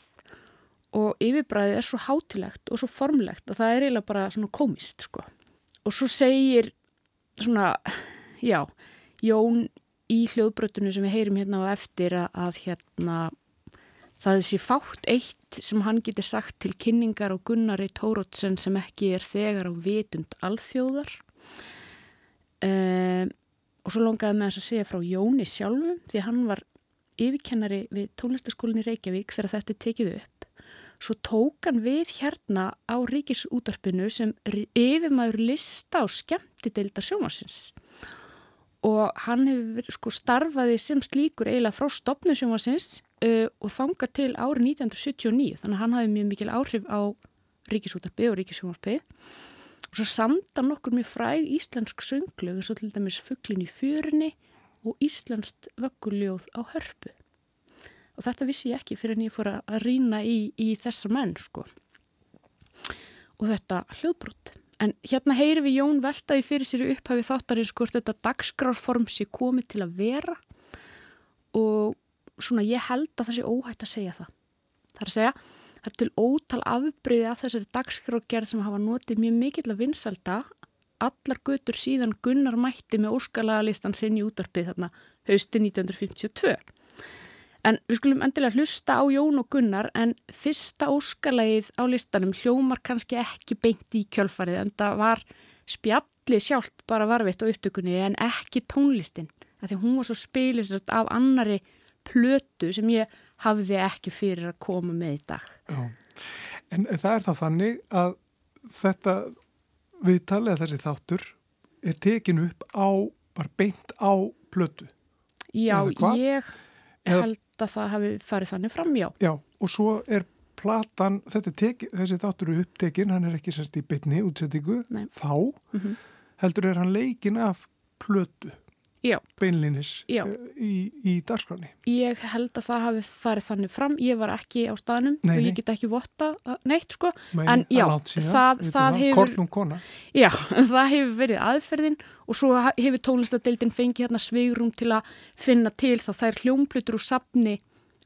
og yfirbræðið er svo hátilegt og svo formlegt að það er eiginlega bara svona komist sko. og svo segir svona, já Jón í hljóðbrötunum sem við heyrim hérna á eftir að, að hérna það sé fátt eitt sem hann getur sagt til kynningar og Gunnari Tórótsen sem ekki er þegar á vitund alþjóðar um, og svo longaði með þess að segja frá Jóni sjálfu því hann var yfirkennari við tónlistaskólinni Reykjavík þegar þetta er tekið upp svo tók hann við hérna á ríkisútarpinu sem yfirmaður lista á skemmtideilda sjómasins og hann hefur sko starfaði sem slíkur eiginlega frá stopnu sjómasins uh, og þanga til árið 1979 þannig að hann hafi mjög mikil áhrif á ríkisútarpi og ríkisjómarpi og svo samta nokkur mjög fræg íslensk sönglög eins og til dæmis Fugglin í fjörunni og Íslandst vögguljóð á hörpu og þetta vissi ég ekki fyrir en ég fór að rýna í, í þessa menn sko. Og þetta hljóðbrott en hérna heyri við Jón veltaði fyrir sér upphafi þáttarins hvort þetta dagskrárform sé komið til að vera. Og svona ég held að það sé óhætt að segja það. Það er að segja það er til ótal afbreyði af þessari dagskrárgerð sem hafa notið mjög mikill að vinsalda allar götur síðan Gunnar mætti með óskalaga sinn í útarpið þarna hausti 1952 En við skulum endilega hlusta á Jón og Gunnar en fyrsta óskalagið á listanum hljómar kannski ekki beint í kjölfarið en það var spjalli sjálft bara varfitt á upptökunni en ekki tónlistin. Því hún var svo spilist af annari plötu sem ég hafði ekki fyrir að koma með í dag. Já, en það er það þannig að þetta viðtalið að þessi þáttur er tekin upp á, bara beint á plötu. Já, ég held að það hafi farið þannig fram, já. Já, og svo er platan, teki, þessi þáttur eru upptekinn, hann er ekki sérst í bytni útsettingu, þá mm -hmm. heldur er hann leikin af plötu. Já. beinlinis Já. Eh, í, í darskráni. Ég held að það hafi farið þannig fram, ég var ekki á staðnum nei, og ég get ekki votta neitt sko, Meini, en já, það, það hefur já, það hefur verið aðferðin og svo hefur tónlistadeildin fengið hérna sveigrum til að finna til þá þær hljómplutur úr sapni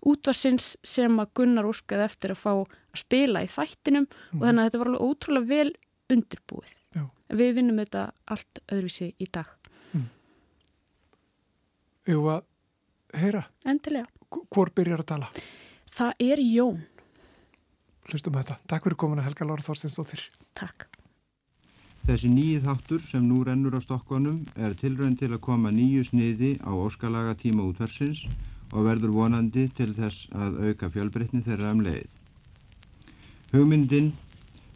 útvarsins sem að Gunnar óskaði eftir að fá að spila í þættinum mm. og þannig að þetta var alveg ótrúlega vel undirbúið. Já. Við vinnum þetta allt öðruvísi í dag. Eða að heyra? Endilega. Hvor byrjar að tala? Það er Jón. Hlustum að þetta. Takk fyrir komuna Helga Lára Þorstinsdóttir. Takk. Þessi nýju þáttur sem nú rennur á stokkonum er tilrönd til að koma nýju sniði á óskalaga tíma útversins og verður vonandi til þess að auka fjölbreytni þeirra um leið. Hugmyndin,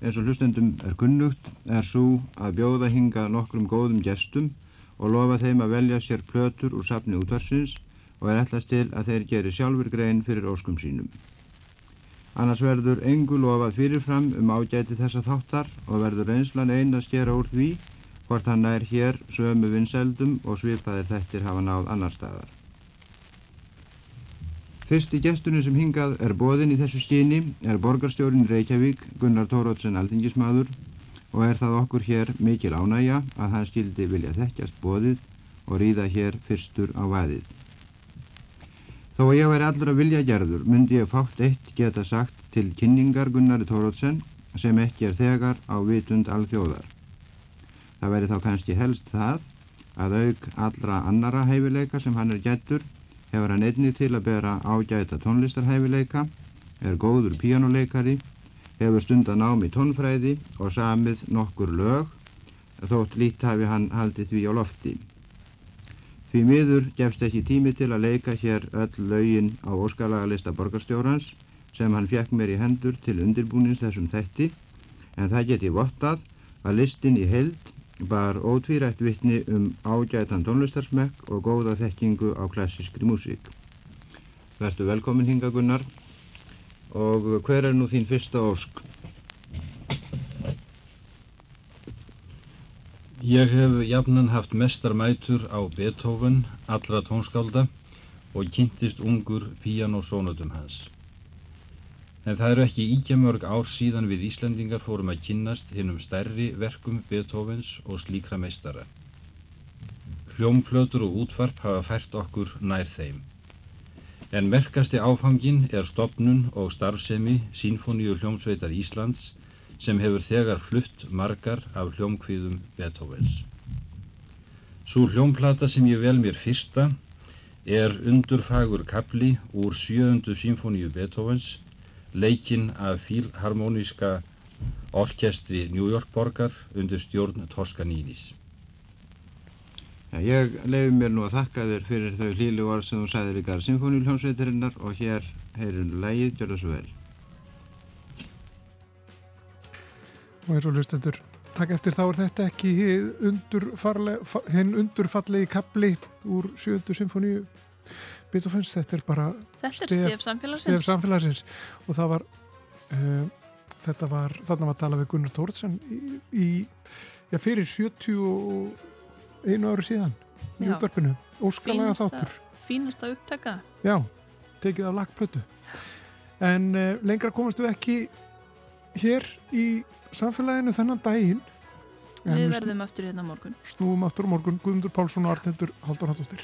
eins og hlustendum er kunnugt, er svo að bjóða hinga nokkrum góðum gestum og lofa þeim að velja sér plötur úr safni útvarsins og er ætlast til að þeir geri sjálfur grein fyrir óskum sínum. Annars verður engu lofað fyrirfram um ágæti þessa þáttar og verður reynslan einn að skera úr því hvort hann er hér sömu vinseldum og svipaðir þettir hafa náð annar staðar. Fyrsti gestunum sem hingað er bóðin í þessu stíni er borgarstjórin Reykjavík Gunnar Tórótsen Aldingismadur og er það okkur hér mikil ánægja að hann skildi vilja þekkjast bóðið og ríða hér fyrstur á vaðið. Þó að ég væri allra vilja gerður myndi ég fátt eitt geta sagt til kynningar Gunnari Tórótsen sem ekki er þegar á vitund alþjóðar. Það veri þá kannski helst það að auk allra annara hæfileika sem hann er gættur hefur hann einni til að bera ágæta tónlistarhæfileika, er góður píjánuleikari hefur stundan ám í tónfræði og samið nokkur lög þótt lít hafi hann haldið því á lofti. Því miður gefst ekki tími til að leika hér öll lögin á óskalagalista borgarstjórans sem hann fjekk mér í hendur til undirbúnins þessum þetti en það geti vottað að listin í held bar ótvírætt vittni um ágætan tónlistarsmekk og góða þekkingu á klassískri músík. Vertu velkomin hinga Gunnar og hver er nú þín fyrsta ósk? Ég hef jafnan haft mestar mætur á Beethoven, allra tónskálda og kynntist ungur píanósónutum hans. En það eru ekki íkja mörg ár síðan við Íslandingar fórum að kynnast hinnum stærri verkum Beethovens og slíkra meistara. Hljómplötur og útvarp hafa fært okkur nær þeim. En merkasti áfangin er stopnun og starfsemi Sinfoníu hljómsveitar Íslands sem hefur þegar flutt margar af hljómkvíðum Beethovens. Svo hljómplata sem ég vel mér fyrsta er undurfagur kapli úr sjööndu Sinfoníu Beethovens, leikinn af fílharmoníska orkestri New York borgar undir stjórn Toskanínis. Já, ég leiði mér nú að þakka þér fyrir þau hlýlu orð sem þú sagðir í garð symfóníuljónsveitarinnar og hér heyrðum lægið, gjör það svo vel. Og eins og hlustendur, takk eftir þá er þetta ekki hinn undurfallegi kapli úr sjöndu symfóníu Beethoven's, þetta er bara Þetta er stef samfélagsins. stef samfélagsins og það var uh, þetta var, þarna var að tala við Gunnar Tórtsen í, í já, fyrir 70 einu ári síðan í útvarpinu, Fínasta- þáttur. Fínasta upptaka. já, tekið af lagplötu en uh, lengra komast við ekki hér í samfélaginu þennan daginn. En Við verðum aftur hérna morgun. snúum aftur morgun. Guðmundur Pálsson og Arnendur Haldur Hattustir